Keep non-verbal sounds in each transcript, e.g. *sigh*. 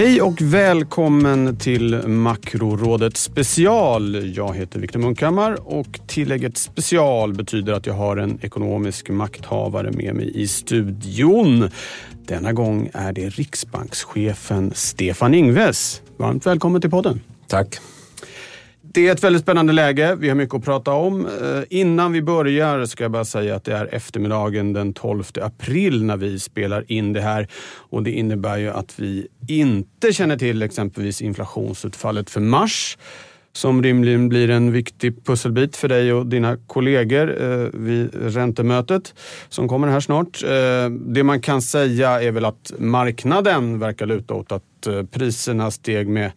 Hej och välkommen till Makrorådet special. Jag heter Viktor Munkhammar och tillägget special betyder att jag har en ekonomisk makthavare med mig i studion. Denna gång är det riksbankschefen Stefan Ingves. Varmt välkommen till podden. Tack. Det är ett väldigt spännande läge. Vi har mycket att prata om. Eh, innan vi börjar ska jag bara säga att det är eftermiddagen den 12 april när vi spelar in det här. Och Det innebär ju att vi inte känner till exempelvis inflationsutfallet för mars som rimligen blir en viktig pusselbit för dig och dina kollegor eh, vid räntemötet som kommer här snart. Eh, det man kan säga är väl att marknaden verkar luta åt att eh, priserna steg med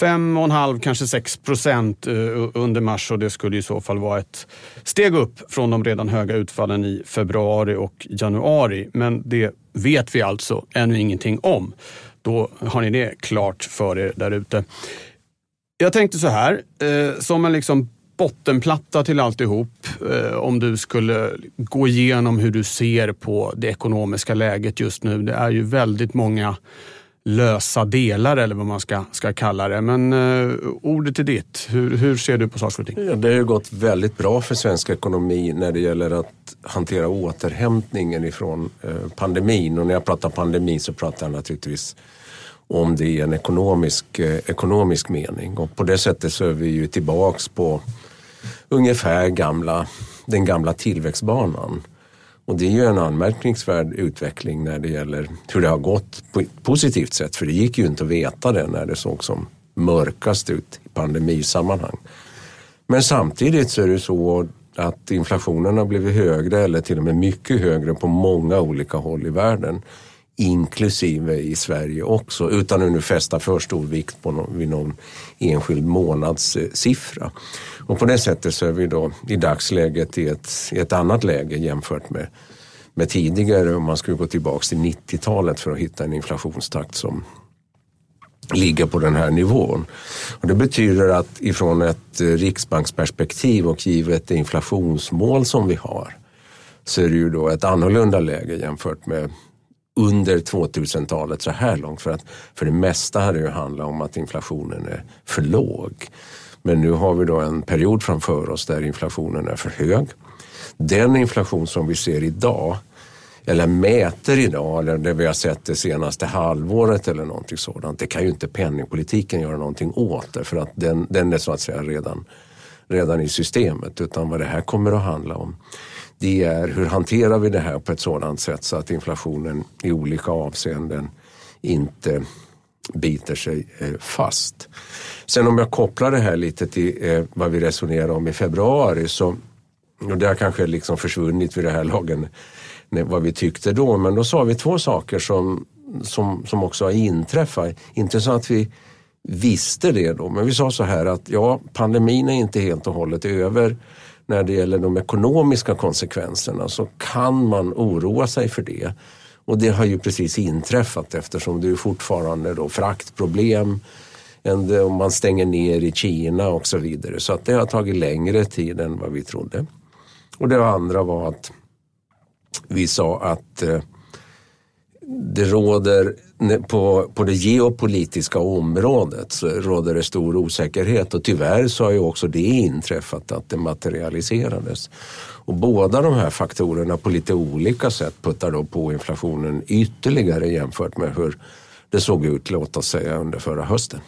5,5 kanske 6 procent eh, under mars och det skulle i så fall vara ett steg upp från de redan höga utfallen i februari och januari. Men det vet vi alltså ännu ingenting om. Då har ni det klart för er där ute. Jag tänkte så här, eh, som en liksom bottenplatta till alltihop. Eh, om du skulle gå igenom hur du ser på det ekonomiska läget just nu. Det är ju väldigt många lösa delar eller vad man ska, ska kalla det. Men eh, ordet är ditt. Hur, hur ser du på saker och ting? Ja, det har gått väldigt bra för svensk ekonomi när det gäller att hantera återhämtningen ifrån eh, pandemin. Och när jag pratar pandemi så pratar jag naturligtvis om det i en ekonomisk, eh, ekonomisk mening. Och på det sättet så är vi ju tillbaks på ungefär gamla, den gamla tillväxtbanan. Och det är ju en anmärkningsvärd utveckling när det gäller hur det har gått på ett positivt sätt. För det gick ju inte att veta det när det såg som mörkast ut i pandemisammanhang. Men samtidigt så är det så att inflationen har blivit högre eller till och med mycket högre på många olika håll i världen. Inklusive i Sverige också utan att nu fästa för stor vikt på någon, vid någon enskild månadssiffra. Eh, och på det sättet så är vi då i dagsläget i ett, i ett annat läge jämfört med, med tidigare om man skulle gå tillbaks till 90-talet för att hitta en inflationstakt som ligger på den här nivån. Och det betyder att ifrån ett eh, riksbanksperspektiv och givet det inflationsmål som vi har så är det ju då ett annorlunda läge jämfört med under 2000-talet så här långt. För att för det mesta har det ju handlat om att inflationen är för låg. Men nu har vi då en period framför oss där inflationen är för hög. Den inflation som vi ser idag, eller mäter idag, eller det vi har sett det senaste halvåret eller någonting sådant. Det kan ju inte penningpolitiken göra någonting åt det för att den, den är så att säga redan, redan i systemet. Utan vad det här kommer att handla om det är hur hanterar vi det här på ett sådant sätt så att inflationen i olika avseenden inte biter sig eh, fast. Sen om jag kopplar det här lite till eh, vad vi resonerade om i februari så och det har kanske liksom försvunnit vid det här lagen vad vi tyckte då. Men då sa vi två saker som, som, som också har inträffat. Inte så att vi visste det då, men vi sa så här att ja, pandemin är inte helt och hållet över. När det gäller de ekonomiska konsekvenserna så kan man oroa sig för det. Och det har ju precis inträffat eftersom det är fortfarande då fraktproblem om man stänger ner i Kina och så vidare. Så att det har tagit längre tid än vad vi trodde. Och det andra var att vi sa att eh, det råder på, på det geopolitiska området så råder det stor osäkerhet och tyvärr så har ju också det inträffat att det materialiserades. Och båda de här faktorerna på lite olika sätt puttar då på inflationen ytterligare jämfört med hur det såg ut, låt oss säga, under förra hösten.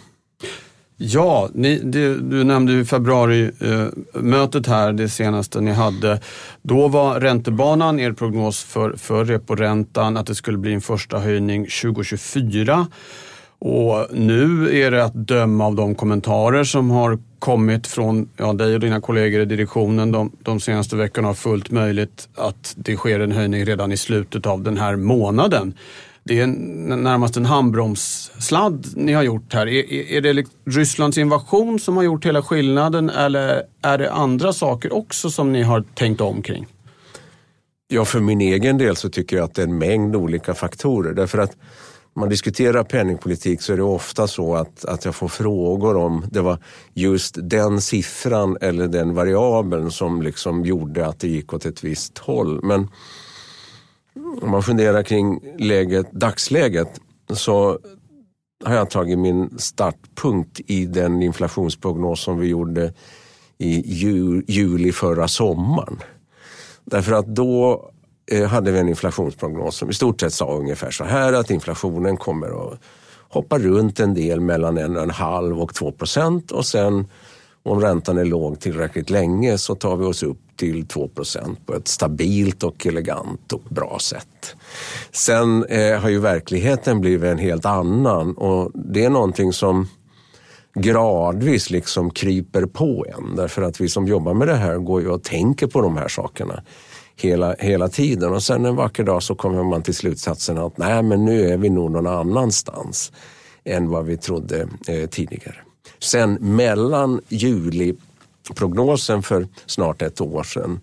Ja, ni, det, du nämnde ju februarimötet eh, här, det senaste ni hade. Då var räntebanan, er prognos för, för reporäntan, att det skulle bli en första höjning 2024. Och nu är det att döma av de kommentarer som har kommit från ja, dig och dina kollegor i direktionen de, de senaste veckorna fullt möjligt att det sker en höjning redan i slutet av den här månaden det är närmast en handbromssladd ni har gjort här. Är, är det Rysslands invasion som har gjort hela skillnaden eller är det andra saker också som ni har tänkt om kring? Ja, för min egen del så tycker jag att det är en mängd olika faktorer. Därför att när man diskuterar penningpolitik så är det ofta så att, att jag får frågor om det var just den siffran eller den variabeln som liksom gjorde att det gick åt ett visst håll. Men om man funderar kring läget, dagsläget så har jag tagit min startpunkt i den inflationsprognos som vi gjorde i juli förra sommaren. Därför att då eh, hade vi en inflationsprognos som i stort sett sa ungefär så här att inflationen kommer att hoppa runt en del mellan 1,5 och 2 procent och sen om räntan är låg tillräckligt länge så tar vi oss upp till 2% på ett stabilt och elegant och bra sätt. Sen eh, har ju verkligheten blivit en helt annan och det är någonting som gradvis liksom kryper på en. Därför att vi som jobbar med det här går ju och tänker på de här sakerna hela, hela tiden. Och sen en vacker dag så kommer man till slutsatsen att nej men nu är vi nog någon annanstans än vad vi trodde eh, tidigare. Sen mellan juli prognosen för snart ett år sedan.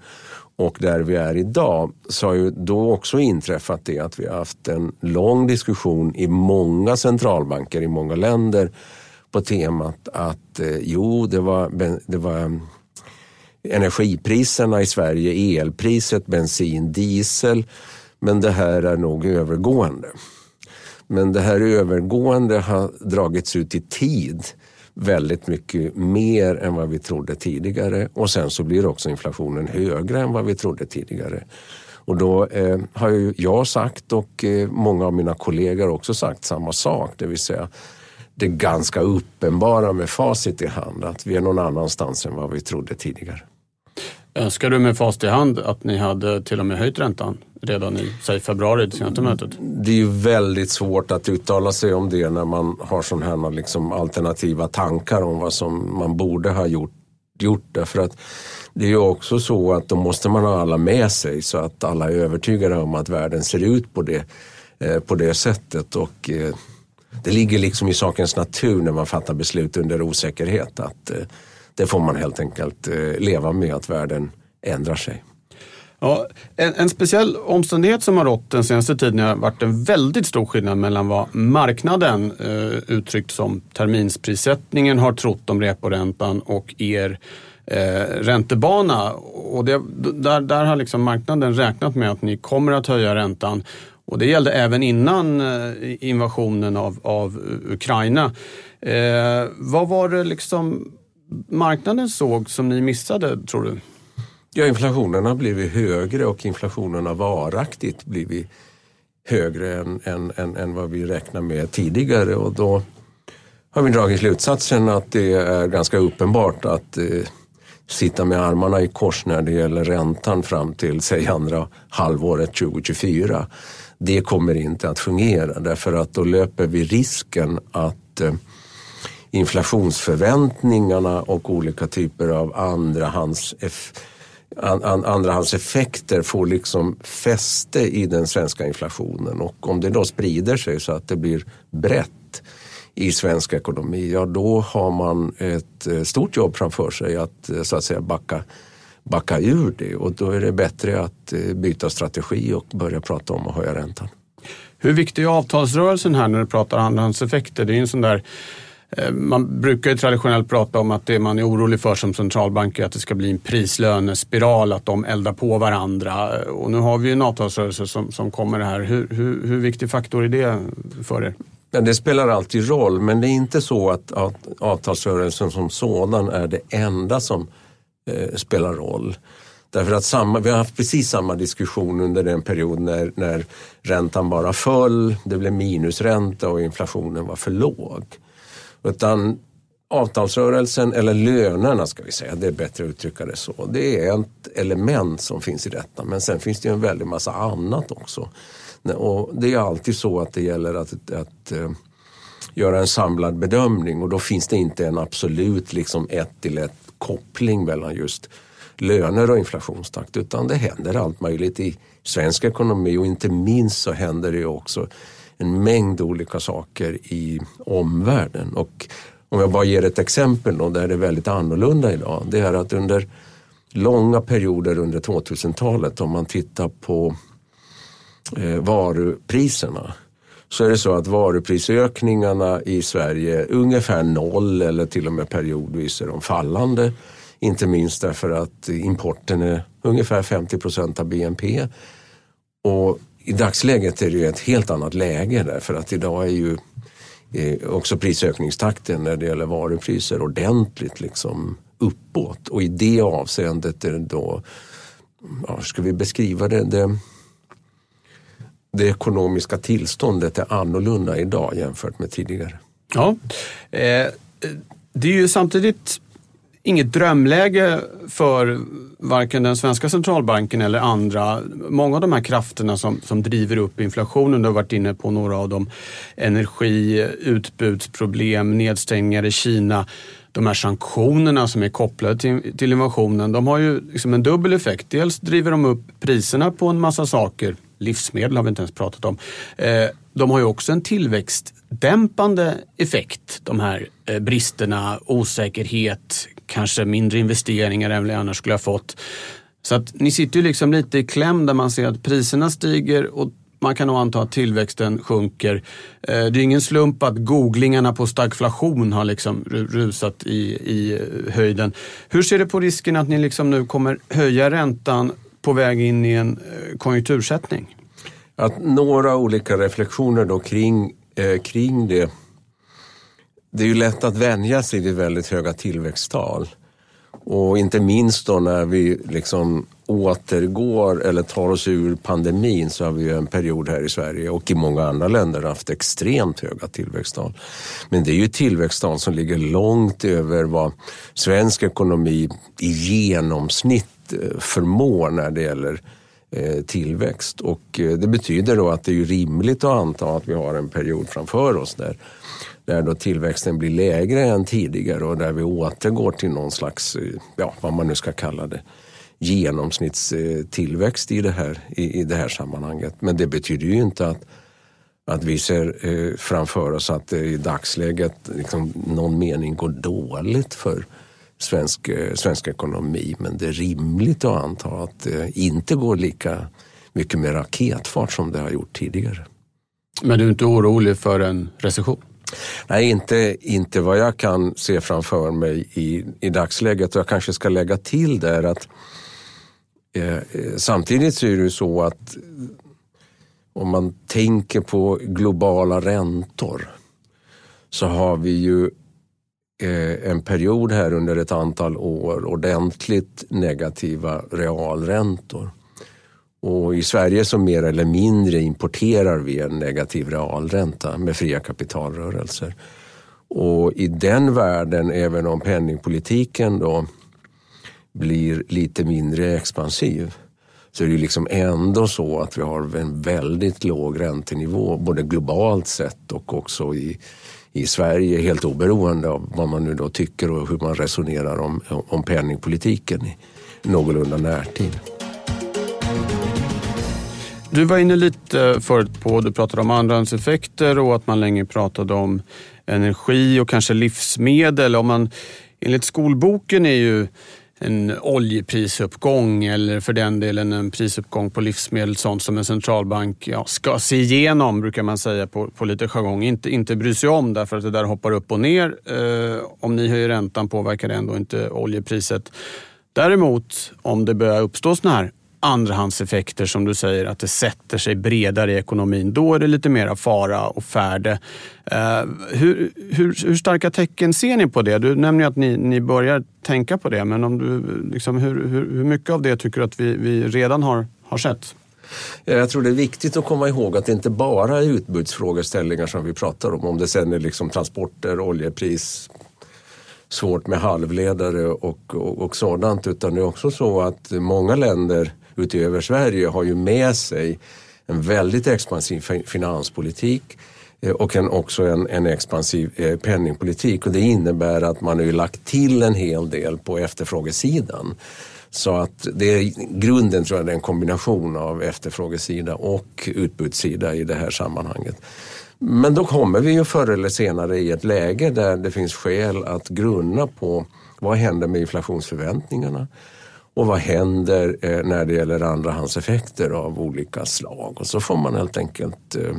Och där vi är idag så har ju då också inträffat det att vi har haft en lång diskussion i många centralbanker i många länder på temat att eh, jo, det var, det var mm, energipriserna i Sverige, elpriset, bensin, diesel, men det här är nog övergående. Men det här övergående har dragits ut i tid väldigt mycket mer än vad vi trodde tidigare och sen så blir också inflationen högre än vad vi trodde tidigare. Och då eh, har ju jag sagt och eh, många av mina kollegor också sagt samma sak, det vill säga det ganska uppenbara med facit i hand att vi är någon annanstans än vad vi trodde tidigare. Önskar du med fast i hand att ni hade till och med höjt räntan redan i säg, februari, det senaste mötet? Det är ju väldigt svårt att uttala sig om det när man har sådana här liksom alternativa tankar om vad som man borde ha gjort, gjort därför att det är ju också så att då måste man ha alla med sig så att alla är övertygade om att världen ser ut på det, eh, på det sättet. Och, eh, det ligger liksom i sakens natur när man fattar beslut under osäkerhet att eh, det får man helt enkelt eh, leva med att världen ändrar sig. Ja, en, en, speciell omständighet som har rått den senaste tiden har varit en väldigt stor skillnad mellan vad marknaden eh, uttryckt som terminsprissättningen har trott om reporäntan och er eh, räntebana. Och det, där, där har liksom marknaden räknat med att ni kommer att höja räntan. Och det gällde även innan eh, invasionen av, av Ukraina. Eh, vad var det liksom marknaden såg som ni missade, tror du? Ja, inflationen har blivit högre och inflationen har varaktigt blivit högre än, än, än, än vad vi räknade med tidigare och då har vi dragit slutsatsen att det är ganska uppenbart att eh, sitta med armarna i kors när det gäller räntan fram till säg andra halvåret 2024. Det kommer inte att fungera därför att då löper vi risken att eh, inflationsförväntningarna och olika typer av andrahands andrahandseffekter får liksom fäste i den svenska inflationen och om det då sprider sig så att det blir brett i svensk ekonomi, ja då har man ett eh, stort jobb framför sig att eh, så att säga backa, backa ur det och då är det bättre att eh, byta strategi och börja prata om att höja räntan. Hur viktig är avtalsrörelsen här när du pratar andrahandseffekter? Det är en sån där Eh, man brukar ju traditionellt prata om att det man är orolig för som centralbank är att det ska bli en prislönespiral, att de eldar på varandra. Eh, och nu har vi en avtalsrörelse som, som kommer här. Hur, hur, hur viktig faktor är det för er? Ja, det spelar alltid roll, men det är inte så att, att avtalsrörelsen som sådan är det enda som eh, spelar roll. Därför att samma, vi har haft precis samma diskussion under den period när, när räntan bara föll, det blev minusränta och inflationen var för låg. Utan avtalsrörelsen, eller lönerna ska vi säga, det är bättre att uttrycka det så. Det är ett element som finns i detta. Men sen finns det en väldig massa annat också. Och det är alltid så att det gäller att, att, att göra en samlad bedömning och då finns det inte en absolut liksom ett till ett koppling mellan just löner och inflationstakt utan det händer allt möjligt i svensk ekonomi och inte minst så händer det också en mängd olika saker i omvärlden. Och om jag bara ger ett exempel då, där det är väldigt annorlunda idag. Det är att under långa perioder under 2000-talet om man tittar på eh, varupriserna så är det så att varuprisökningarna i Sverige är ungefär noll eller till och med periodvis är de fallande. Inte minst därför att importen är ungefär 50 procent av BNP. Och i dagsläget är det ju ett helt annat läge därför att idag är ju eh, också prisökningstakten när det gäller varupriser ordentligt liksom uppåt. Och i det avseendet är det då, ja, hur ska vi beskriva det? det det ekonomiska tillståndet är annorlunda idag jämfört med tidigare. Ja, eh, det är ju samtidigt inget drömläge för varken den svenska centralbanken eller andra. Många av de här krafterna som, som driver upp inflationen, du har varit inne på några av dem. Energi, utbudsproblem, nedstängningar i Kina. De här sanktionerna som är kopplade till, till invasionen, de har ju liksom en dubbel effekt. Dels driver de upp priserna på en massa saker livsmedel har vi inte ens pratat om. Eh, de har ju också en tillväxtdämpande effekt. De här eh, bristerna, osäkerhet, kanske mindre investeringar än vi annars skulle ha fått. Så att ni sitter ju liksom lite i kläm där man ser att priserna stiger och man kan nog anta att tillväxten sjunker. Eh, det är ingen slump att googlingarna på stagflation har liksom rusat i, i höjden. Hur ser du på risken att ni liksom nu kommer höja räntan på väg in i en eh, konjunktursättning? Att några olika reflektioner då kring, eh, kring det. Det är ju lätt att vänja sig vid väldigt höga tillväxttal. Och inte minst då när vi liksom återgår eller tar oss ur pandemin så har vi en period här i Sverige och i många andra länder haft extremt höga tillväxttal. Men det är ju tillväxttal som ligger långt över vad svensk ekonomi i genomsnitt eh, förmår när det gäller eh, tillväxt. Och eh, det betyder då att det är rimligt att anta att vi har en period framför oss där, där då tillväxten blir lägre än tidigare och där vi återgår till någon slags, eh, ja vad man nu ska kalla det, genomsnittstillväxt i det här, i, i det här sammanhanget. Men det betyder ju inte att att vi ser eh, framför oss att det i dagsläget liksom, någon mening går dåligt för svensk, eh, svensk ekonomi. Men det är rimligt att anta att det inte går lika mycket med raketfart som det har gjort tidigare. Men du är inte orolig för en recession? Nej, inte, inte vad jag kan se framför mig i, i dagsläget. Och jag kanske ska lägga till där att eh, eh samtidigt så är det så att eh, om man tänker på globala räntor så har vi ju Eh, en period här under ett antal år ordentligt negativa realräntor. Och i Sverige så mer eller mindre importerar vi en negativ realränta med fria kapitalrörelser. Och i den världen, även om penningpolitiken då blir lite mindre expansiv, så är det liksom ändå så att vi har en väldigt låg räntenivå både globalt sett och också i i Sverige helt oberoende av vad man nu då tycker och hur man resonerar om, om penningpolitiken i någorlunda närtid. Du var inne lite eh, förut på, du pratade om andrahandseffekter och att man länge pratade om energi och kanske livsmedel. Om man, enligt skolboken är ju en oljeprisuppgång eller för den delen en prisuppgång på livsmedel, sånt som en centralbank ja, ska se igenom, brukar man säga på, på lite jargong. Inte, inte bry sig om därför att det där hoppar upp och ner. Eh, om ni höjer räntan påverkar det ändå inte oljepriset. Däremot om det börjar uppstå såna här andrahandseffekter som du säger, att det sätter sig bredare i ekonomin. Då är det lite mera fara och färde. Uh, hur, hur, hur, starka tecken ser ni på det? Du nämner att ni, ni börjar tänka på det, men om du, liksom, hur, hur, hur mycket av det tycker du att vi, vi redan har, har sett? Jag tror det är viktigt att komma ihåg att det inte bara är utbudsfrågeställningar som vi pratar om. Om det sen är liksom transporter, oljepris, svårt med halvledare och, och, och sådant. Utan det är också så att många länder utöver Sverige har ju med sig en väldigt expansiv finanspolitik eh, och en, också en, en expansiv eh, penningpolitik. Och det innebär att man har ju lagt till en hel del på efterfrågesidan. Så att det är, grunden tror jag är en kombination av efterfrågesida och utbudssida i det här sammanhanget. Men då kommer vi ju förr eller senare i ett läge där det finns skäl att grunna på vad händer med inflationsförväntningarna och vad händer eh, när det gäller andrahandseffekter av olika slag. Och så får man helt enkelt eh,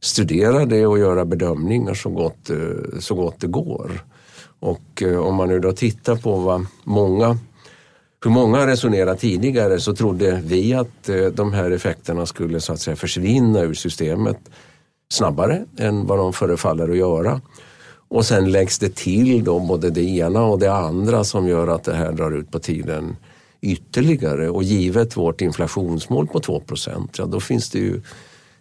studera det och göra bedömningar så gott, eh, så gott det går. Och eh, om man nu då tittar på vad många hur många resonerat tidigare så trodde vi att eh, de här effekterna skulle så att säga försvinna ur systemet snabbare än vad de förefaller att göra. Och sen läggs det till då både det ena och det andra som gör att det här drar ut på tiden ytterligare. Och givet vårt inflationsmål på 2 ja då finns det ju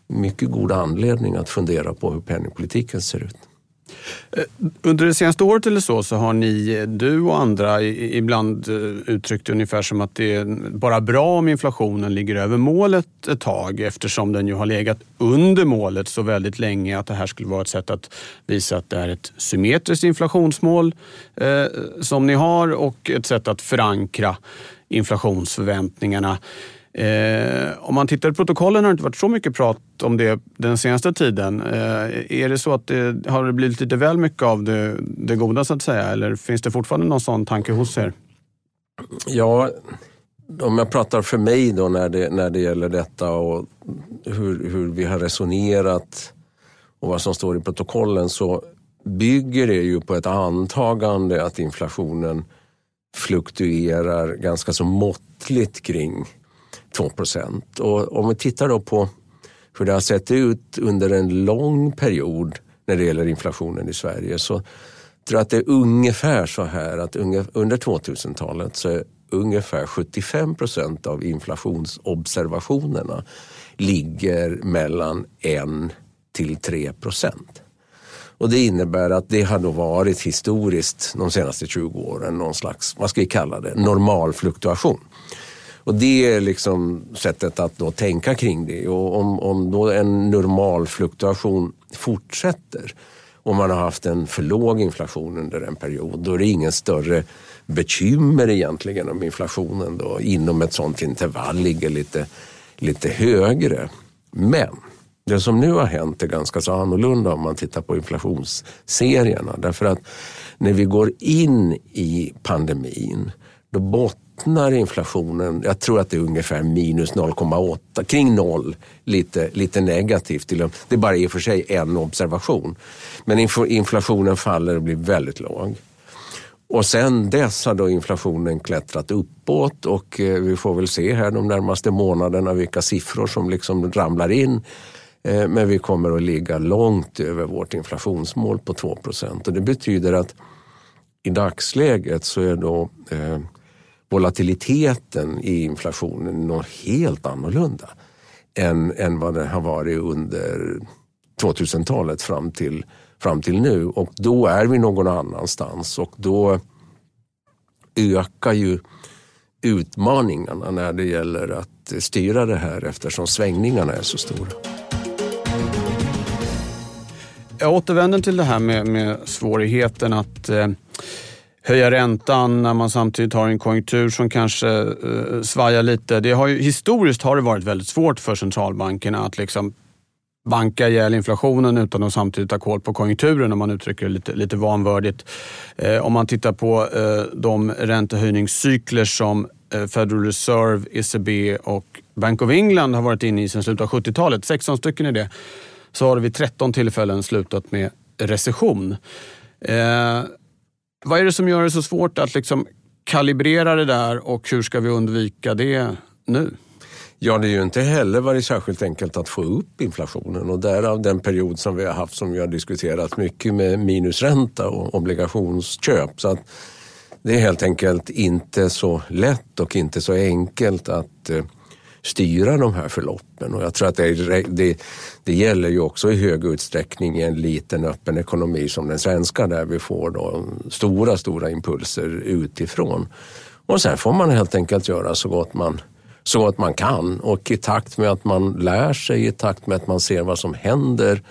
mycket god anledning att fundera på hur penningpolitiken ser ut. Eh, under det senaste året eller så, så har ni, du och andra, ibland eh, uttryckt ungefär som att det är bara bra om inflationen ligger över målet ett tag eftersom den ju har legat under målet så väldigt länge att det här skulle vara ett sätt att visa att det är ett symmetriskt inflationsmål eh, som ni har och ett sätt att förankra inflationsförväntningarna. Eh, om man tittar i protokollen har det inte varit så mycket prat om det den senaste tiden. Eh, är det så att det har det blivit lite väl mycket av det, det goda så att säga eller finns det fortfarande någon sån tanke hos er? Ja, om jag pratar för mig då när det, när det gäller detta och hur, hur vi har resonerat och vad som står i protokollen så bygger det ju på ett antagande att inflationen fluktuerar ganska så måttligt kring 2% Och om vi tittar då på hur det har sett ut under en lång period när det gäller inflationen i Sverige så tror jag att det är ungefär så här att under 2000-talet så är ungefär 75 procent av inflationsobservationerna ligger mellan 1 till 3 procent. Och det innebär att det har då varit historiskt de senaste 20 åren någon slags, vad ska vi kalla det, normal fluktuation. Och det är liksom sättet att då tänka kring det. Och om, om då en normal fluktuation fortsätter och man har haft en för låg inflation under en period, då är det ingen större bekymmer egentligen om inflationen då inom ett sånt intervall ligger lite, lite högre. Men det som nu har hänt är ganska så annorlunda om man tittar på inflationsserierna. Därför att när vi går in i pandemin, då bottnar inflationen, jag tror att det är ungefär minus 0,8, kring noll, lite, lite negativt. Det är bara i och för sig en observation. Men inflationen faller och blir väldigt låg. Och sen dess har då inflationen klättrat uppåt och eh, vi får väl se här de närmaste månaderna vilka siffror som liksom ramlar in. Eh, men vi kommer att ligga långt över vårt inflationsmål på 2 och Det betyder att i dagsläget så är då eh, volatiliteten i inflationen något helt annorlunda än, än vad den har varit under 2000-talet fram till, fram till nu. Och då är vi någon annanstans och då ökar ju utmaningarna när det gäller att styra det här eftersom svängningarna är så stora. Jag återvänder till det här med, med svårigheten att eh, höja räntan när man samtidigt har en konjunktur som kanske eh, svajar lite. Det har ju, historiskt har det varit väldigt svårt för centralbankerna att liksom banka ihjäl inflationen utan att samtidigt ha koll på konjunkturen om man uttrycker det lite, lite vanvördigt. Eh, om man tittar på eh, de räntehöjningscykler som eh, Federal Reserve, ECB och Bank of England har varit inne i sedan slutet av 70-talet, 16 stycken är det, så har det vid 13 tillfällen slutat med recession. Eh, vad är det som gör det så svårt att liksom kalibrera det där och hur ska vi undvika det nu? Ja, det är ju inte heller varit särskilt enkelt att få upp inflationen och därav den period som vi har haft som vi har diskuterat mycket med minusränta och obligationsköp. Så att det är helt enkelt inte så lätt och inte så enkelt att eh, styra de här förloppen. Och jag tror att det, det, det gäller ju också i hög utsträckning i en liten öppen ekonomi som den svenska där vi får då stora, stora impulser utifrån. Och sen får man helt enkelt göra så gott man, så gott man kan och i takt med att man lär sig, i takt med att man ser vad som händer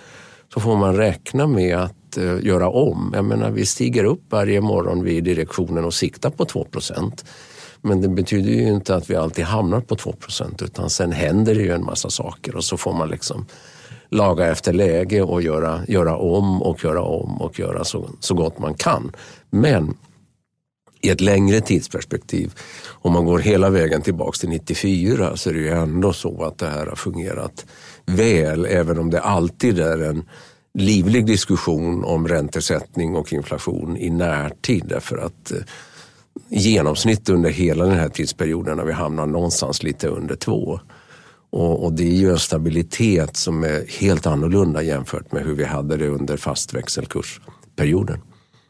så får man räkna med att eh, göra om. Jag menar, vi stiger upp varje morgon vid direktionen och siktar på 2 procent. Men det betyder ju inte att vi alltid hamnar på 2 utan sen händer det ju en massa saker och så får man liksom laga efter läge och göra, göra om och göra om och göra så, så gott man kan. Men i ett längre tidsperspektiv, om man går hela vägen tillbaks till 94 så är det ju ändå så att det här har fungerat väl, även om det alltid är en livlig diskussion om räntesättning och inflation i närtid. Därför att eh, i genomsnitt under hela den här tidsperioden när vi hamnar någonstans lite under två. Och, och, det är ju en stabilitet som är helt annorlunda jämfört med hur vi hade det under fast växelkursperioden.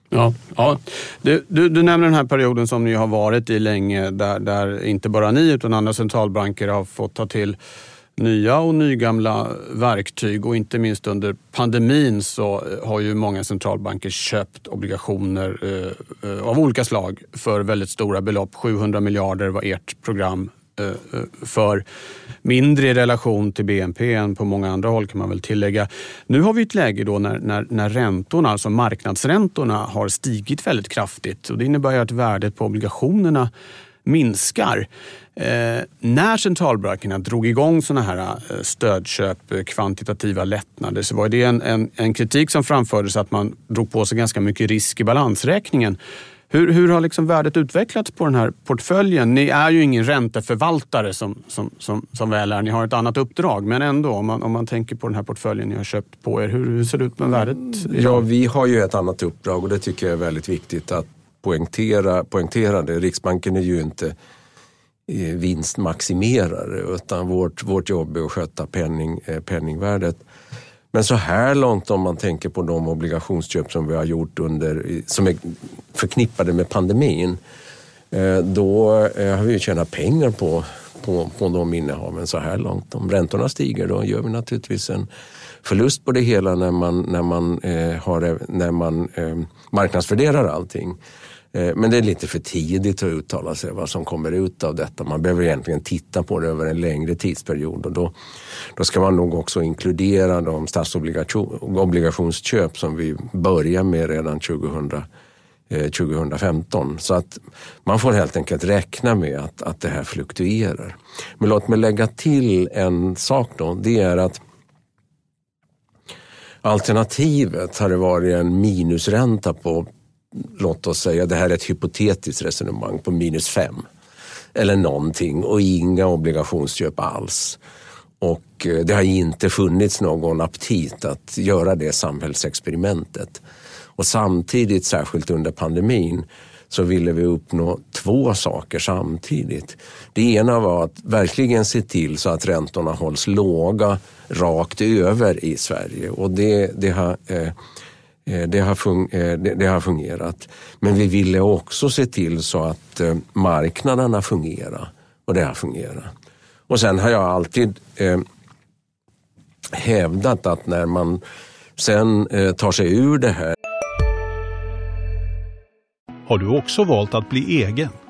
Ja, ja. Du, du, du, nämner den här perioden som ni har varit i länge där, där inte bara ni utan andra centralbanker har fått ta till nya och nygamla verktyg och inte minst under pandemin så eh, har ju många centralbanker köpt obligationer eh, eh, av olika slag för väldigt stora belopp. 700 miljarder var ert program för mindre i relation till BNP än på många andra håll kan man väl tillägga. Nu har vi ett läge då när, när, när räntorna, alltså marknadsräntorna har stigit väldigt kraftigt och det innebär ju att värdet på obligationerna minskar. Eh, när centralbankerna drog igång sådana här eh, stödköp, eh, kvantitativa lättnader, så var det en, en, en kritik som framfördes att man drog på sig ganska mycket risk i balansräkningen. Hur, hur har liksom värdet utvecklats på den här portföljen? Ni är ju ingen ränteförvaltare som, som, som, som väl är. Ni har ett annat uppdrag, men ändå om man, om man tänker på den här portföljen ni har köpt på er. Hur, hur ser det ut med värdet? Mm, ja, vi har ju ett annat uppdrag och det tycker jag är väldigt viktigt att poängtera, poängtera det. Riksbanken är ju inte Eh, vinstmaximerare utan vårt, vårt jobb är att sköta penning, eh, penningvärdet. Men så här långt om man tänker på de obligationsköp som vi har gjort under, som är förknippade med pandemin. Eh, då har vi tjänat pengar på, på, på de innehaven så här långt. Om räntorna stiger då gör vi naturligtvis en förlust på det hela när man, när man, har, när man marknadsvärderar allting. Eh, men det är lite för tidigt att uttala sig vad som kommer ut av detta. Man behöver egentligen titta på det över en längre tidsperiod och då, då ska man nog också inkludera de statsobligationsköp som vi börjar med redan 2000, 2015. Eh, Så att man får helt enkelt räkna med att, att det här fluktuerar. Men låt mig lägga till en sak då. Det är att alternativet hade varit en minusränta på låt oss säga, det här är ett hypotetiskt resonemang, på minus fem. Eller någonting och inga obligationsköp alls. Och eh, det har inte funnits någon aptit att göra det samhällsexperimentet. Och samtidigt, särskilt under pandemin, så ville vi uppnå två saker samtidigt. Det ena var att verkligen se till så att räntorna hålls låga rakt över i Sverige. Och det, det har Eh, Eh, det har, eh, det, har fungerat. Men vi ville också se till så att eh, marknaderna fungerar och det har fungerat. Och sen har jag alltid eh, hävdat att när man sen eh, tar sig ur det här. Har du också valt att bli egen?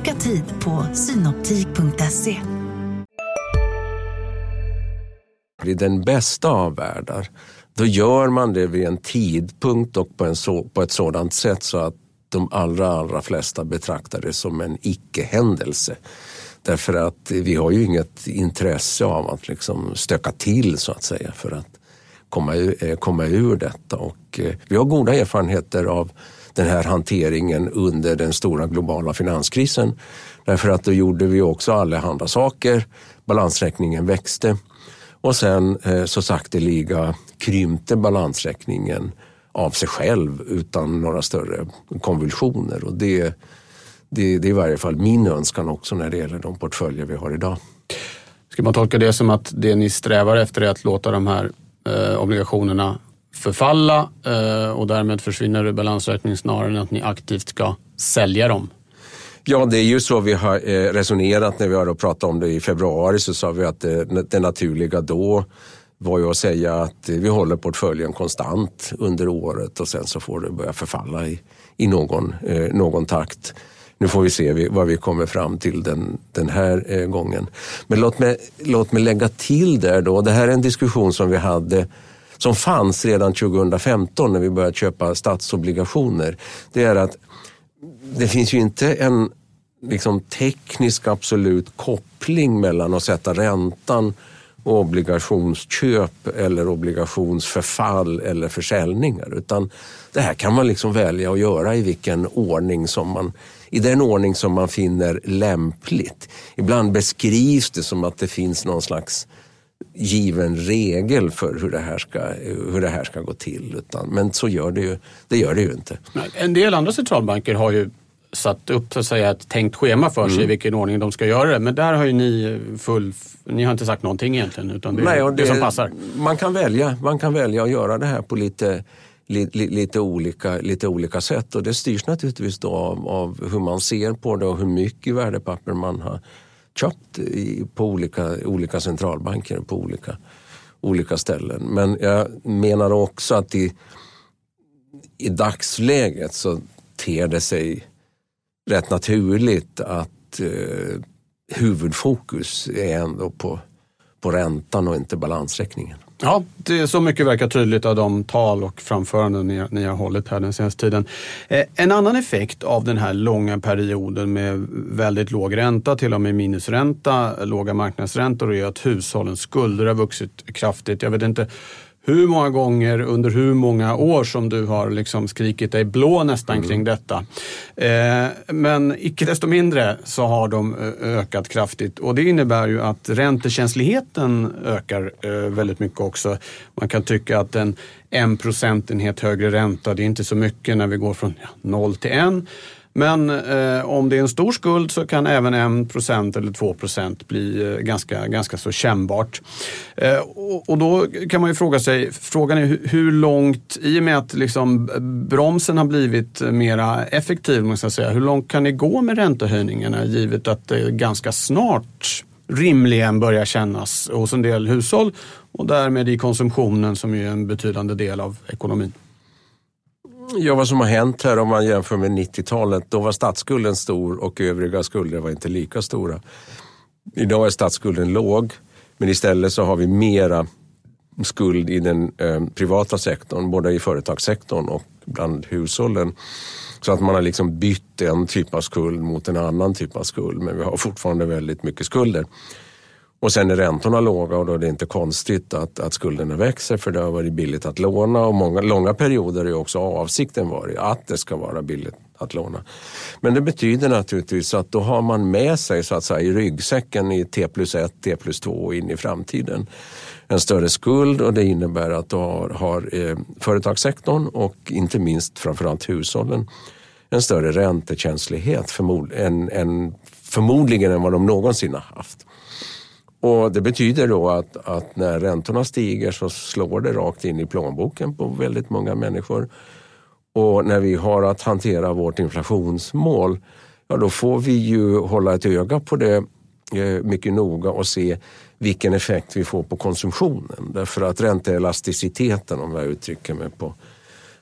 Boka tid på synoptik.se. I den bästa av världar, då gör man det vid en tidpunkt och på, en så, på ett sådant sätt så att de allra, allra flesta betraktar det som en icke-händelse. Därför att vi har ju inget intresse av att liksom stöka till så att säga för att komma ur, komma ur detta. Och eh, vi har goda erfarenheter av den här hanteringen under den stora globala finanskrisen. Därför att då gjorde vi också allehanda saker. Balansräkningen växte och sen eh, så sakteliga krympte balansräkningen av sig själv utan några större konvulsioner. Och det, det, det är i varje fall min önskan också när det gäller de portföljer vi har idag. Ska man tolka det som att det ni strävar efter är att låta de här eh, obligationerna förfalla eh, och därmed försvinner ur balansräkningen snarare än att ni aktivt ska sälja dem? Ja, det är ju så vi har eh, resonerat när vi har pratat om det i februari så sa vi att eh, det, naturliga då var ju att säga att vi håller portföljen konstant under året och sen så får det börja förfalla i, i någon, eh, någon takt. Nu får vi se vad vi kommer fram till den, den här eh, gången. Men låt mig, låt mig lägga till där då, det här är en diskussion som vi hade som fanns redan 2015 när vi började köpa statsobligationer. Det är att det finns ju inte en liksom, teknisk absolut koppling mellan att sätta räntan och obligationsköp eller obligationsförfall eller försäljningar. Utan det här kan man liksom välja att göra i vilken ordning som man i den ordning som man finner lämpligt. Ibland beskrivs det som att det finns någon slags given regel för hur det här ska, hur det här ska gå till. Utan, men så gör det ju, det gör det ju inte. En del andra centralbanker har ju satt upp så att säga, ett tänkt schema för sig mm. i vilken ordning de ska göra det. Men där har ju ni full... Ni har inte sagt någonting egentligen utan det är Nej, det, det, som passar. Man kan, välja, man kan välja att göra det här på lite, lite, lite, olika, lite olika sätt och det styrs naturligtvis då av, av hur man ser på det och hur mycket värdepapper man har köpt i, på olika, olika centralbanker på olika, olika ställen. Men jag menar också att i, i dagsläget så ter det sig rätt naturligt att eh, huvudfokus är ändå på, på räntan och inte balansräkningen. Ja, det är så mycket verkar tydligt av de tal och framföranden ni, ni har hållit här den senaste tiden. Eh, en annan effekt av den här långa perioden med väldigt låg ränta, till och med minusränta, låga marknadsräntor, är att hushållens skulder har vuxit kraftigt. Jag vet inte hur många gånger under hur många år som du har liksom skrikit dig blå nästan mm. kring detta. Eh, men icke desto mindre så har de eh, ökat kraftigt och det innebär ju att räntekänsligheten ökar eh, väldigt mycket också. Man kan tycka att en en procentenhet högre ränta, det är inte så mycket när vi går från 0 till 1. Men eh, om det är en stor skuld så kan även 1% eller 2% bli eh, ganska, ganska så kännbart. Eh, och, och, då kan man ju fråga sig, frågan är hur, hur långt, i och med att liksom bromsen har blivit mera effektiv, måste jag säga, hur långt kan det gå med räntehöjningarna givet att det ganska snart rimligen börjar kännas hos en del hushåll och därmed i konsumtionen som är en betydande del av ekonomin? Ja, vad som har hänt här om man jämför med 90-talet, då var statsskulden stor och övriga skulder var inte lika stora. Idag är statsskulden låg, men istället så har vi mera skuld i den eh, privata sektorn, både i företagssektorn och bland hushållen. Så att man har liksom bytt en typ av skuld mot en annan typ av skuld, men vi har fortfarande väldigt mycket skulder. Och sen är räntorna låga och då är det inte konstigt att, att skulderna växer för det har varit billigt att låna och många långa perioder är också avsikten varit att det ska vara billigt att låna. Men det betyder naturligtvis att då har man med sig så att säga i ryggsäcken i T plus 1, T plus 2 och in i framtiden en större skuld och det innebär att du har, har eh, företagssektorn och inte minst framförallt hushållen en större räntekänslighet förmod, en, en, förmodligen än vad de någonsin har haft. Och Det betyder då att, att, när räntorna stiger så slår det rakt in i plånboken på väldigt många människor. Och när vi har att hantera vårt inflationsmål, ja då får vi ju hålla ett öga på det eh, mycket noga och se vilken effekt vi får på konsumtionen. Därför att ränteelasticiteten, om jag uttrycker mig på,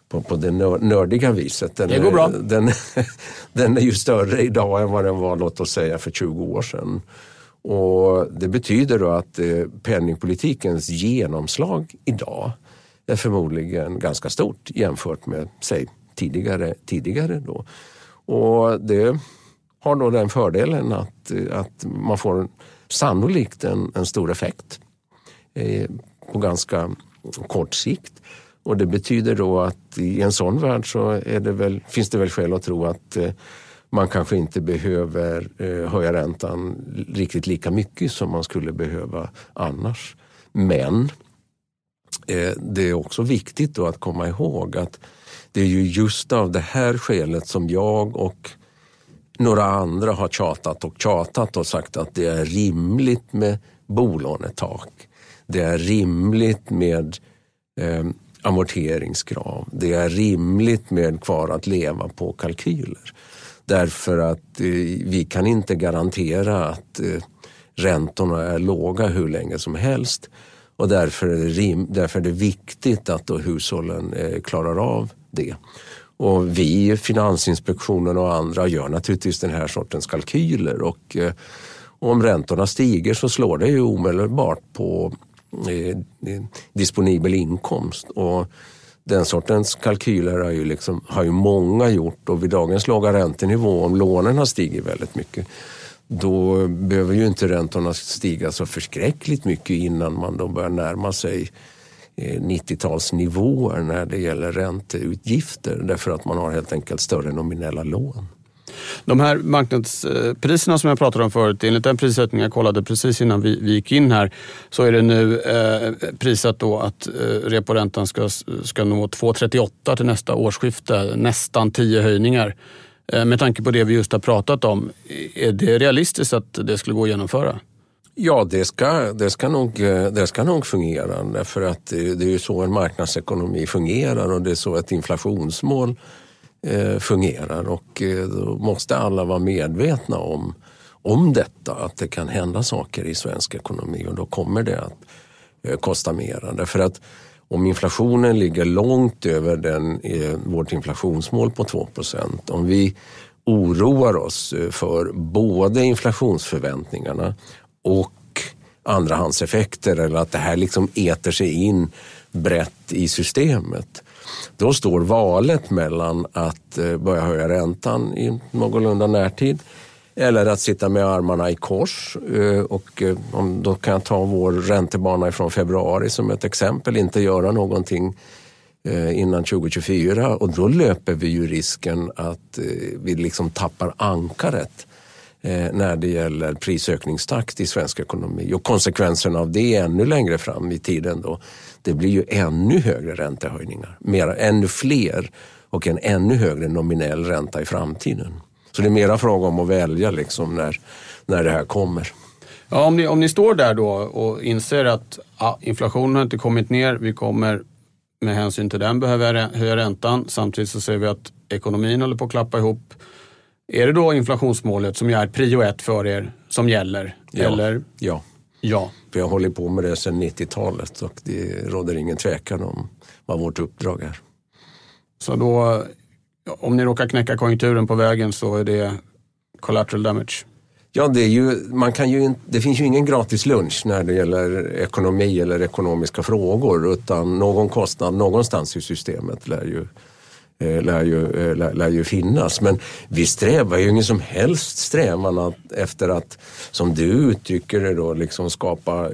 på, på det nördiga viset. Den det går bra. Är, den, *laughs* den är ju större idag än vad den var, låt oss säga, för 20 år sedan. Och det betyder då att eh, penningpolitikens genomslag idag är förmodligen ganska stort jämfört med, säg, tidigare, tidigare då. Och det har då den fördelen att, eh, att man får sannolikt en, en stor effekt eh, på ganska kort sikt. Och det betyder då att i en sån värld så är det väl, finns det väl skäl att tro att eh, man kanske inte behöver eh, höja räntan riktigt lika mycket som man skulle behöva annars. Men eh, det är också viktigt då att komma ihåg att det är ju just av det här skälet som jag och några andra har tjatat och tjatat och sagt att det är rimligt med bolånetak. Det är rimligt med eh, amorteringskrav. Det är rimligt med kvar att leva på kalkyler. Därför att eh, vi kan inte garantera att eh, räntorna är låga hur länge som helst. Och därför är det, rim, därför är det viktigt att då hushållen eh, klarar av det. Och vi, Finansinspektionen och andra gör naturligtvis den här sortens kalkyler och eh, om räntorna stiger så slår det ju omedelbart på eh, eh disponibel inkomst. Och den sortens kalkyler har ju, liksom, har ju många gjort och vid dagens låga räntenivå, om lånen har stigit väldigt mycket, då behöver ju inte räntorna stiga så förskräckligt mycket innan man då börjar närma sig eh, 90-talsnivåer när det gäller ränteutgifter därför att man har helt enkelt större nominella lån. De här marknadspriserna som jag pratade om förut, enligt den prissättning jag kollade precis innan vi, vi gick in här, så är det nu eh, prisat då att eh, reporäntan ska, ska nå 2,38 till nästa årsskifte, nästan 10 höjningar. Eh, med tanke på det vi just har pratat om, är det realistiskt att det skulle gå att genomföra? Ja, det ska, det, ska nog, eh, det ska nog fungera för att det är ju så en marknadsekonomi fungerar och det är så ett inflationsmål Eh, fungerar och eh, då måste alla vara medvetna om, om detta, att det kan hända saker i svensk ekonomi och då kommer det att eh, kosta mer. Därför att om inflationen ligger långt över den, vårt inflationsmål på 2% om vi oroar oss för både inflationsförväntningarna och andrahandseffekter eller att det här liksom äter sig in brett i systemet. Då står valet mellan att eh, börja höja räntan i någorlunda närtid eller att sitta med armarna i kors. Eh, och eh, då kan jag ta vår räntebana från februari som ett exempel, inte göra någonting innan 2024 och då löper vi ju risken att vi liksom tappar ankaret när det gäller prisökningstakt i svensk ekonomi och konsekvenserna av det ännu längre fram i tiden då det blir ju ännu högre räntehöjningar. Mera, ännu fler och en ännu högre nominell ränta i framtiden. Så det är mera fråga om att välja liksom när, när det här kommer. Ja, om, ni, om ni står där då och inser att ja, inflationen har inte kommit ner, vi kommer med hänsyn till den behöva höja räntan. Samtidigt så ser vi att ekonomin håller på att klappa ihop. Är det då inflationsmålet som är prio ett för er som gäller? Ja. Eller? ja. Ja. Jag har hållit på med det sedan 90-talet och det råder ingen tvekan om vad vårt uppdrag är. Så då, om ni råkar knäcka konjunkturen på vägen så är det collateral damage? Ja, det, är ju, man kan ju, det finns ju ingen gratis lunch när det gäller ekonomi eller ekonomiska frågor utan någon kostnad någonstans i systemet lär ju Eh, lär ju, eh, lär, lär, ju finnas. Men vi strävar ju ingen som helst strävan att, efter att, som du uttrycker det då, liksom skapa eh,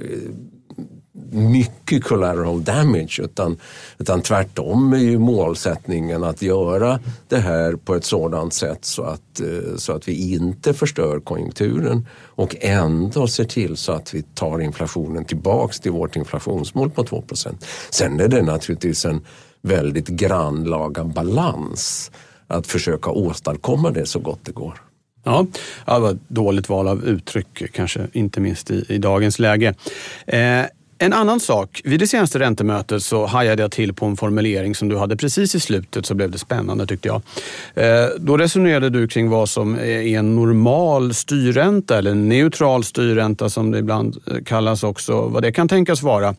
mycket collateral damage utan, utan tvärtom är ju målsättningen att göra det här på ett sådant sätt så att, så att vi inte förstör konjunkturen och ändå ser till så att vi tar inflationen tillbaks till vårt inflationsmål på 2% Sen är det naturligtvis en väldigt grannlaga balans att försöka åstadkomma det så gott det går. Ja, det var ett dåligt val av uttryck, kanske inte minst i, i dagens läge. Eh, en annan sak, vid det senaste räntemötet så hajade jag till på en formulering som du hade precis i slutet så blev det spännande tyckte jag. Eh, då resonerade du kring vad som är en normal styrränta eller neutral styrränta som det ibland eh, kallas också, vad det kan tänkas vara.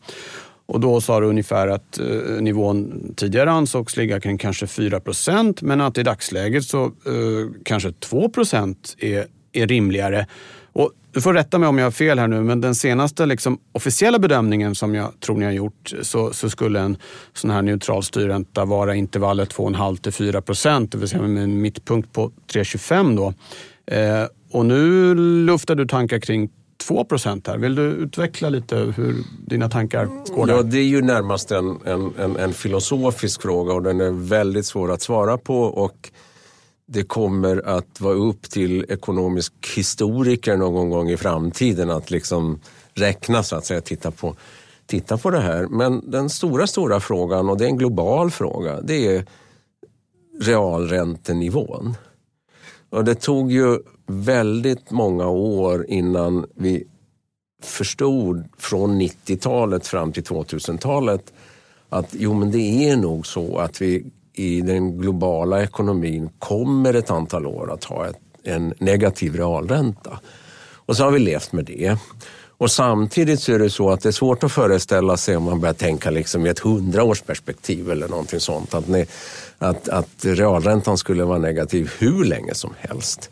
Och då sa du ungefär att eh, nivån tidigare ansågs ligga kring kanske 4 procent men att i dagsläget så eh, kanske 2 procent är, är rimligare. Och du får rätta mig om jag har fel här nu, men den senaste liksom, officiella bedömningen som jag tror ni har gjort så, så skulle en sån här neutral styrränta vara intervallet 2,5 till 4 procent, det vill säga med en mittpunkt på 3,25 då. Eh, och nu luftar du tankar kring 2 procent här. Vill du utveckla lite hur dina tankar går där? Ja, det är ju närmast en, en, en, en filosofisk fråga och den är väldigt svår att svara på. och det kommer att vara upp till ekonomisk historiker någon gång i framtiden att liksom räkna så att säga, titta på, titta på det här. Men den stora, stora frågan, och det är en global fråga, det är realräntenivån. Och det tog ju väldigt många år innan vi förstod från 90-talet fram till 2000-talet att jo men det är nog så att vi i den globala ekonomin kommer ett antal år att ha ett, en negativ realränta. Och så har vi levt med det. Och samtidigt så är det så att det är svårt att föreställa sig om man börjar tänka liksom i ett hundraårsperspektiv eller någonting sånt. Att, ni, att, att realräntan skulle vara negativ hur länge som helst.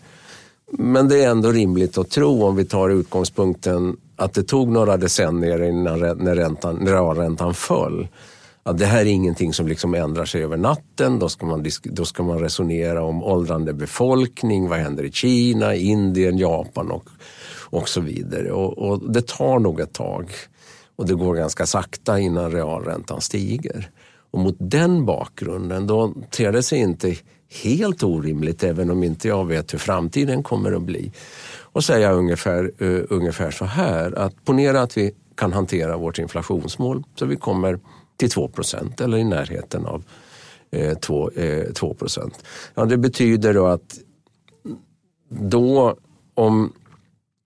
Men det är ändå rimligt att tro om vi tar utgångspunkten att det tog några decennier innan när, räntan, realräntan föll. Att det här är ingenting som liksom ändrar sig över natten. Då ska, man, då ska man resonera om åldrande befolkning, vad händer i Kina, Indien, Japan och, och så vidare. Och, och det tar nog ett tag och det går ganska sakta innan realräntan stiger. Och mot den bakgrunden då ter det sig inte helt orimligt, även om inte jag vet hur framtiden kommer att bli. Och säga ungefär, uh, ungefär så här, att ponera att vi kan hantera vårt inflationsmål så vi kommer till 2% eller i närheten av eh, 2, eh, 2 Ja, det betyder då att då om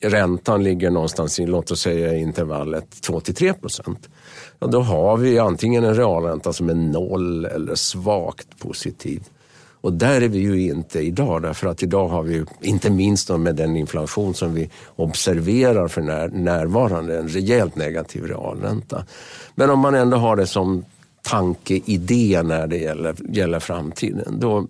räntan ligger någonstans i, låt oss säga intervallet 2 till 3 procent, ja, då har vi antingen en realränta som är noll eller svagt positiv. Och där är vi ju inte idag därför att idag har vi, inte minst med den inflation som vi observerar för när, närvarande, en rejält negativ realränta. Men om man ändå har det som tankeidé när det gäller, gäller framtiden, då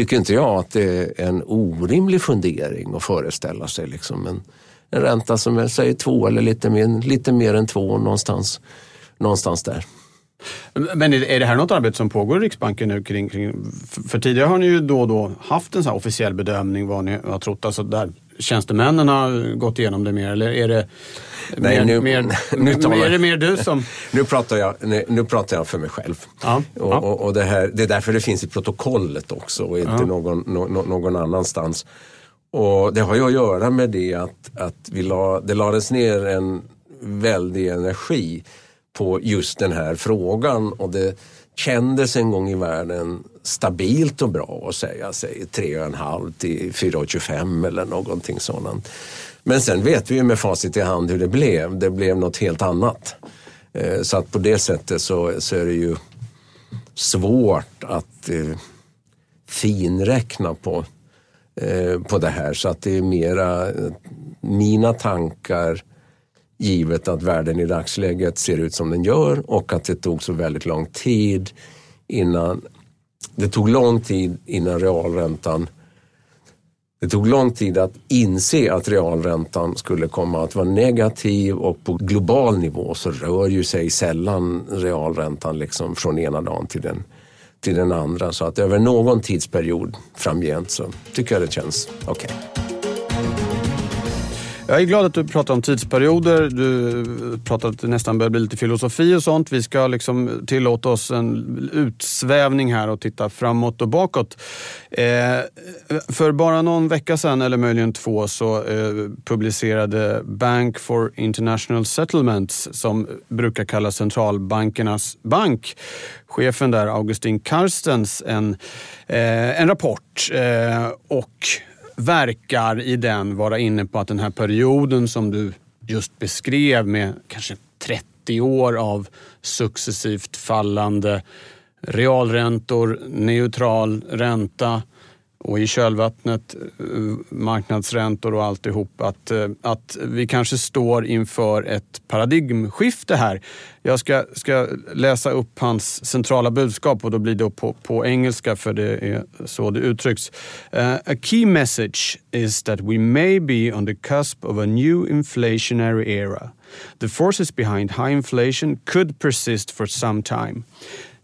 tycker inte jag att det är en orimlig fundering att föreställa sig liksom en, en ränta som är, säg två eller lite mer, lite mer än två någonstans, någonstans där. Men är det här något arbete som pågår i Riksbanken nu kring, kring för tidigare har ni ju då och då haft en sån officiell bedömning vad ni har trott, alltså där tjänstemännen har gått igenom det mer eller är det Nej, mer, nu, mer, *laughs* nu talar, är det mer du som... *laughs* nu, pratar jag, nu pratar jag för mig själv. Ja, och, ja. och, och det, här, det är därför det finns i protokollet också och inte ja. någon, no, någon annanstans. Och det har ju att göra med det att, att vi la, det lades ner en väldig energi på just den här frågan och det kändes en gång i världen stabilt och bra att säga sig 3,5 till 4,25 eller någonting sådant. Men sen vet vi ju med facit i hand hur det blev. Det blev något helt annat. Eh, så att på det sättet så, så är det ju svårt att eh, finräkna på, eh, på det här. Så att det är mera eh, mina tankar givet att världen i dagsläget ser ut som den gör och att det tog så väldigt lång tid innan det tog lång tid innan realräntan det tog lång tid att inse att realräntan skulle komma att vara negativ och på global nivå så rör ju sig sällan realräntan liksom från ena dagen till den, till den andra. Så att över någon tidsperiod framgent så tycker jag det känns okej. Okay. Jag är glad att du pratar om tidsperioder. Du pratar att det nästan börjar bli lite filosofi och sånt. Vi ska liksom tillåta oss en utsvävning här och titta framåt och bakåt. Eh, för bara någon vecka sedan, eller möjligen två, så eh, publicerade Bank for International Settlements, som brukar kallas centralbankernas bank, chefen där, Augustin Karstens, en, eh, en rapport. Eh, och verkar i den vara inne på att den här perioden som du just beskrev med kanske 30 år av successivt fallande realräntor, neutral ränta och i kölvattnet eh, marknadsräntor och alltihop att, eh, att vi kanske står inför ett paradigmskifte här. Jag ska, ska läsa upp hans centrala budskap och då blir det på, på engelska för det är så det uttrycks. Uh, a key message is that we may be on the cusp of a new inflationary era. The forces behind high inflation could persist for some time.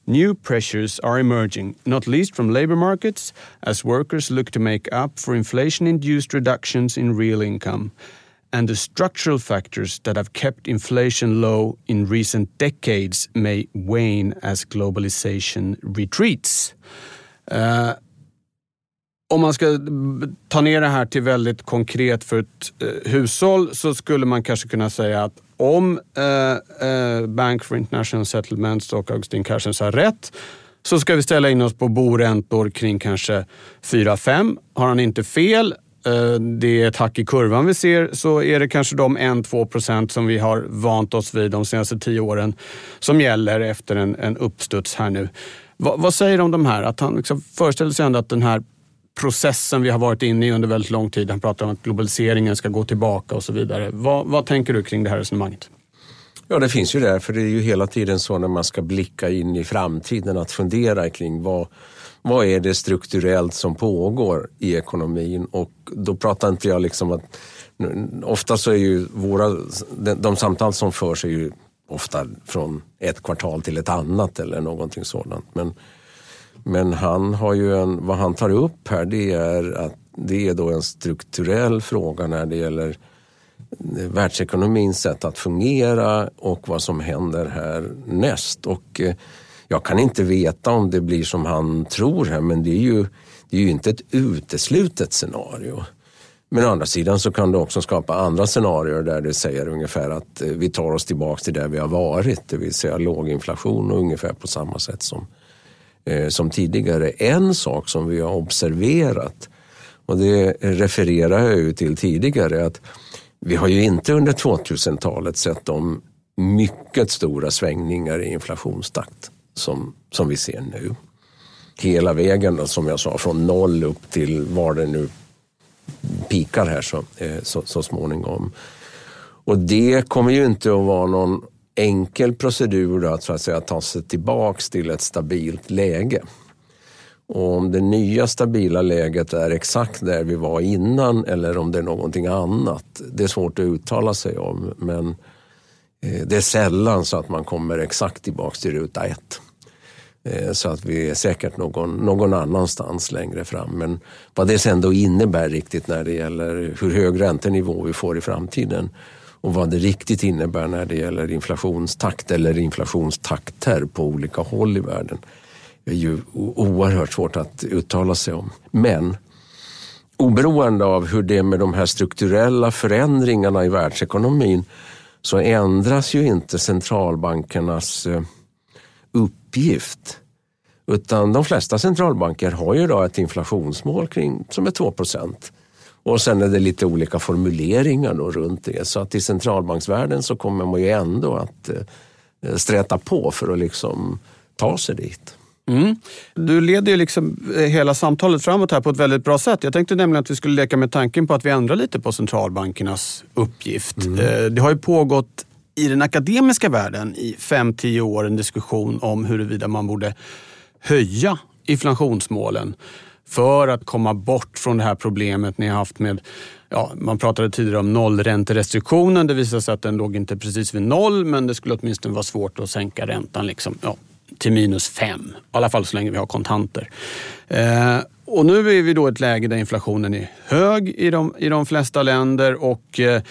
New pressures are emerging, not least from labor markets, as workers look to make up for inflation induced reductions in real income. And the structural factors that have kept inflation low in recent decades may wane as globalization retreats. Uh, om man ska ta ner det här till väldigt konkret för ett eh, hushåll så skulle man kanske kunna säga att om eh, eh, Bank for International Settlements och Augustin Carstens har rätt så ska vi ställa in oss på boräntor kring kanske 4-5. Har han inte fel, eh, det är ett hack i kurvan vi ser, så är det kanske de 1-2 procent som vi har vant oss vid de senaste tio åren som gäller efter en, en uppstuds här nu. Vad, vad säger du om de här? Att han liksom föreställer sig ändå att den här processen vi har varit inne i under väldigt lång tid. Han pratar om att globaliseringen ska gå tillbaka och så vidare. Vad, vad tänker du kring det här resonemanget? Ja, det finns ju där, för det är ju hela tiden så när man ska blicka in i framtiden att fundera kring vad, vad är det strukturellt som pågår i ekonomin och då pratar inte jag liksom att Ofta så är ju våra, de, de samtal som förs är ju ofta från ett kvartal till ett annat eller någonting sådant. Men, men han har ju en, vad han tar upp här det är att det är då en strukturell fråga när det gäller eh, världsekonomins sätt att fungera och vad som händer här näst. Och eh, jag kan inte veta om det blir som han tror här men det är ju, det är ju inte ett uteslutet scenario. Men å andra sidan så kan det också skapa andra scenarier där det säger ungefär att eh, vi tar oss tillbaks till där vi har varit, det vill säga låg inflation och ungefär på samma sätt som, eh, som tidigare. En sak som vi har observerat och det refererar jag ju till tidigare att vi har ju inte under 2000-talet sett de mycket stora svängningar i inflationstakt som, som vi ser nu. Hela vägen då, som jag sa från noll upp till var det nu pikar här så, eh, så, så småningom. Och det kommer ju inte att vara någon enkel procedur då, att, så att säga, ta sig tillbaks till ett stabilt läge. Och om det nya stabila läget är exakt där vi var innan eller om det är någonting annat, det är svårt att uttala sig om. Men eh, det är sällan så att man kommer exakt tillbaks till ruta ett. Eh, så att vi är säkert någon, någon annanstans längre fram. Men vad det sen då innebär riktigt när det gäller hur hög räntenivå vi får i framtiden och vad det riktigt innebär när det gäller inflationstakt eller inflationstakter på olika håll i världen är ju oerhört svårt att uttala sig om. Men oberoende av hur det är med de här strukturella förändringarna i världsekonomin så ändras ju inte centralbankernas eh, uppgift. Utan de flesta centralbanker har ju idag ett inflationsmål kring, som är 2 och sen är det lite olika formuleringar då runt det. Så att i centralbanksvärlden så kommer man ju ändå att eh, sträta på för att liksom ta sig dit. Mm. Du leder ju liksom eh, hela samtalet framåt här på ett väldigt bra sätt. Jag tänkte nämligen att vi skulle leka med tanken på att vi ändrar lite på centralbankernas uppgift. Mm. Eh, det har ju pågått i den akademiska världen i 5-10 år en diskussion om huruvida man borde höja inflationsmålen för att komma bort från det här problemet ni har haft med Ja, man pratade tidigare om nollränterestriktionen. Det visade sig att den låg inte precis vid noll men det skulle åtminstone vara svårt att sänka räntan liksom, ja, till minus fem. I alla fall så länge vi har kontanter. Eh, och nu är vi då i ett läge där inflationen är hög i de, i de flesta länder och eh,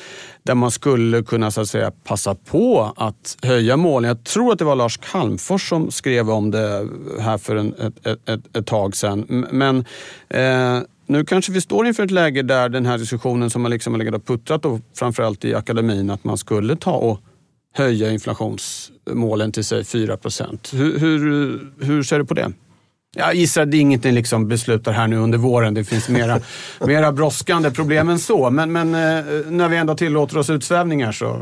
där man skulle kunna så att säga, passa på att höja målen. Jag tror att det var Lars Calmfors som skrev om det här för en, ett, ett, ett, ett tag sedan. Men eh, nu kanske vi står inför ett läge där den här diskussionen som man liksom har legat och puttrat, och framförallt i akademin, att man skulle ta och höja inflationsmålen till sig 4 procent. Hur, hur, hur ser du på det? Jag gissar att det är inget ni liksom beslutar här nu under våren. Det finns mera, *laughs* mera brådskande problem än så. Men, men eh, när vi ändå tillåter oss utsvävningar så...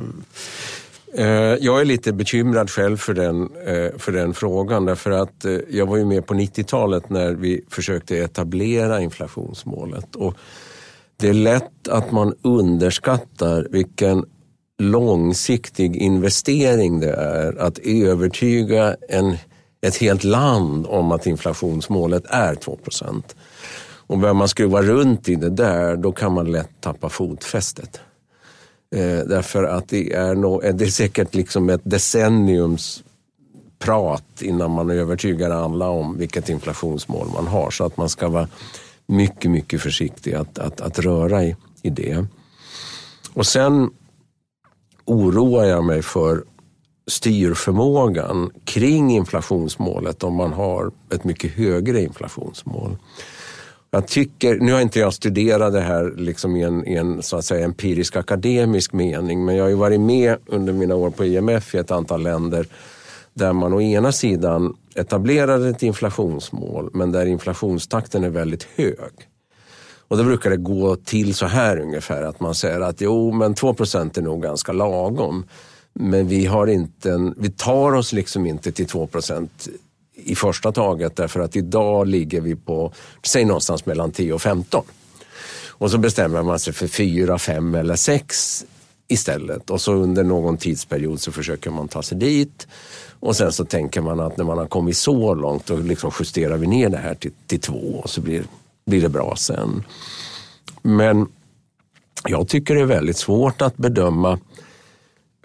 Eh, jag är lite bekymrad själv för den, eh, för den frågan därför att jag var ju med på 90-talet när vi försökte etablera inflationsmålet. Och det är lätt att man underskattar vilken långsiktig investering det är att övertyga en ett helt land om att inflationsmålet är 2 procent. Och börjar man skruva runt i det där, då kan man lätt tappa fotfästet. Eh, därför att det är, no, eh, det är säkert liksom ett decenniums prat innan man övertygar alla om vilket inflationsmål man har. Så att man ska vara mycket, mycket försiktig att, att, att röra i, i det. Och sen oroar jag mig för styrförmågan kring inflationsmålet om man har ett mycket högre inflationsmål. Jag tycker, nu har inte jag studerat det här liksom i en, i en så att säga, empirisk akademisk mening, men jag har ju varit med under mina år på IMF i ett antal länder där man å ena sidan etablerar ett inflationsmål, men där inflationstakten är väldigt hög. Och då brukar det gå till så här ungefär, att man säger att jo, men 2% är nog ganska lagom. Men vi, har inte en, vi tar oss liksom inte till 2% i första taget därför att idag ligger vi på, säg någonstans mellan 10 och 15. Och så bestämmer man sig för 4, 5 eller 6 istället och så under någon tidsperiod så försöker man ta sig dit. Och sen så tänker man att när man har kommit så långt då liksom justerar vi ner det här till, till två och så blir, blir det bra sen. Men jag tycker det är väldigt svårt att bedöma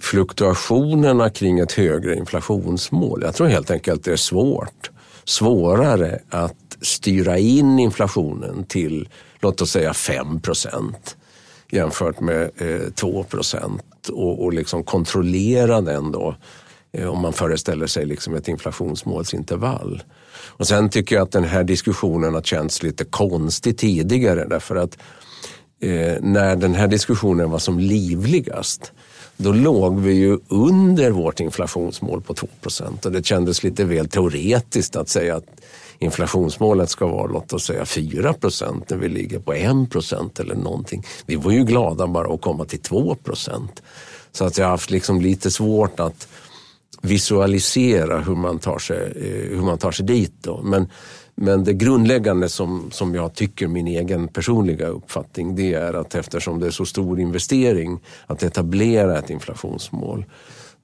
fluktuationerna kring ett högre inflationsmål. Jag tror helt enkelt det är svårt. Svårare att styra in inflationen till låt oss säga 5 procent jämfört med eh, 2 procent och, och liksom kontrollera den då eh, om man föreställer sig liksom ett inflationsmålsintervall. Och sen tycker jag att den här diskussionen har känts lite konstig tidigare därför att eh, när den här diskussionen var som livligast då låg vi ju under vårt inflationsmål på 2 och det kändes lite väl teoretiskt att säga att inflationsmålet ska vara låt oss säga 4% när vi ligger på 1% eller någonting. Vi var ju glada bara att komma till 2% Så att jag har haft liksom lite svårt att visualisera hur man tar sig, eh, hur man tar sig dit. Då. Men, men det grundläggande som, som jag tycker, min egen personliga uppfattning, det är att eftersom det är så stor investering att etablera ett inflationsmål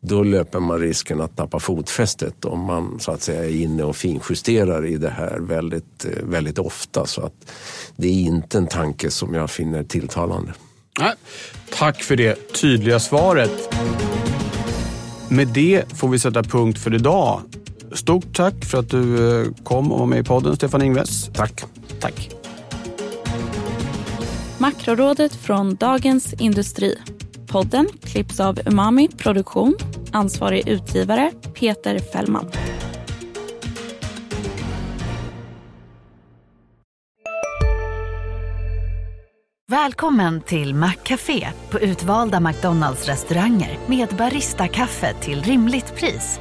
då löper man risken att tappa fotfästet om man så att säga är inne och finjusterar i det här väldigt, eh, väldigt ofta. Så att det är inte en tanke som jag finner tilltalande. Nej, tack för det tydliga svaret. Med det får vi sätta punkt för idag. Stort tack för att du eh, kom och var med i podden, Stefan Ingves. Tack. Tack. Makrorådet från Dagens Industri. Podden klipps av Umami Produktion. Ansvarig utgivare Peter Fällman. Välkommen till Maccafé på utvalda McDonalds restauranger med Baristakaffe till rimligt pris.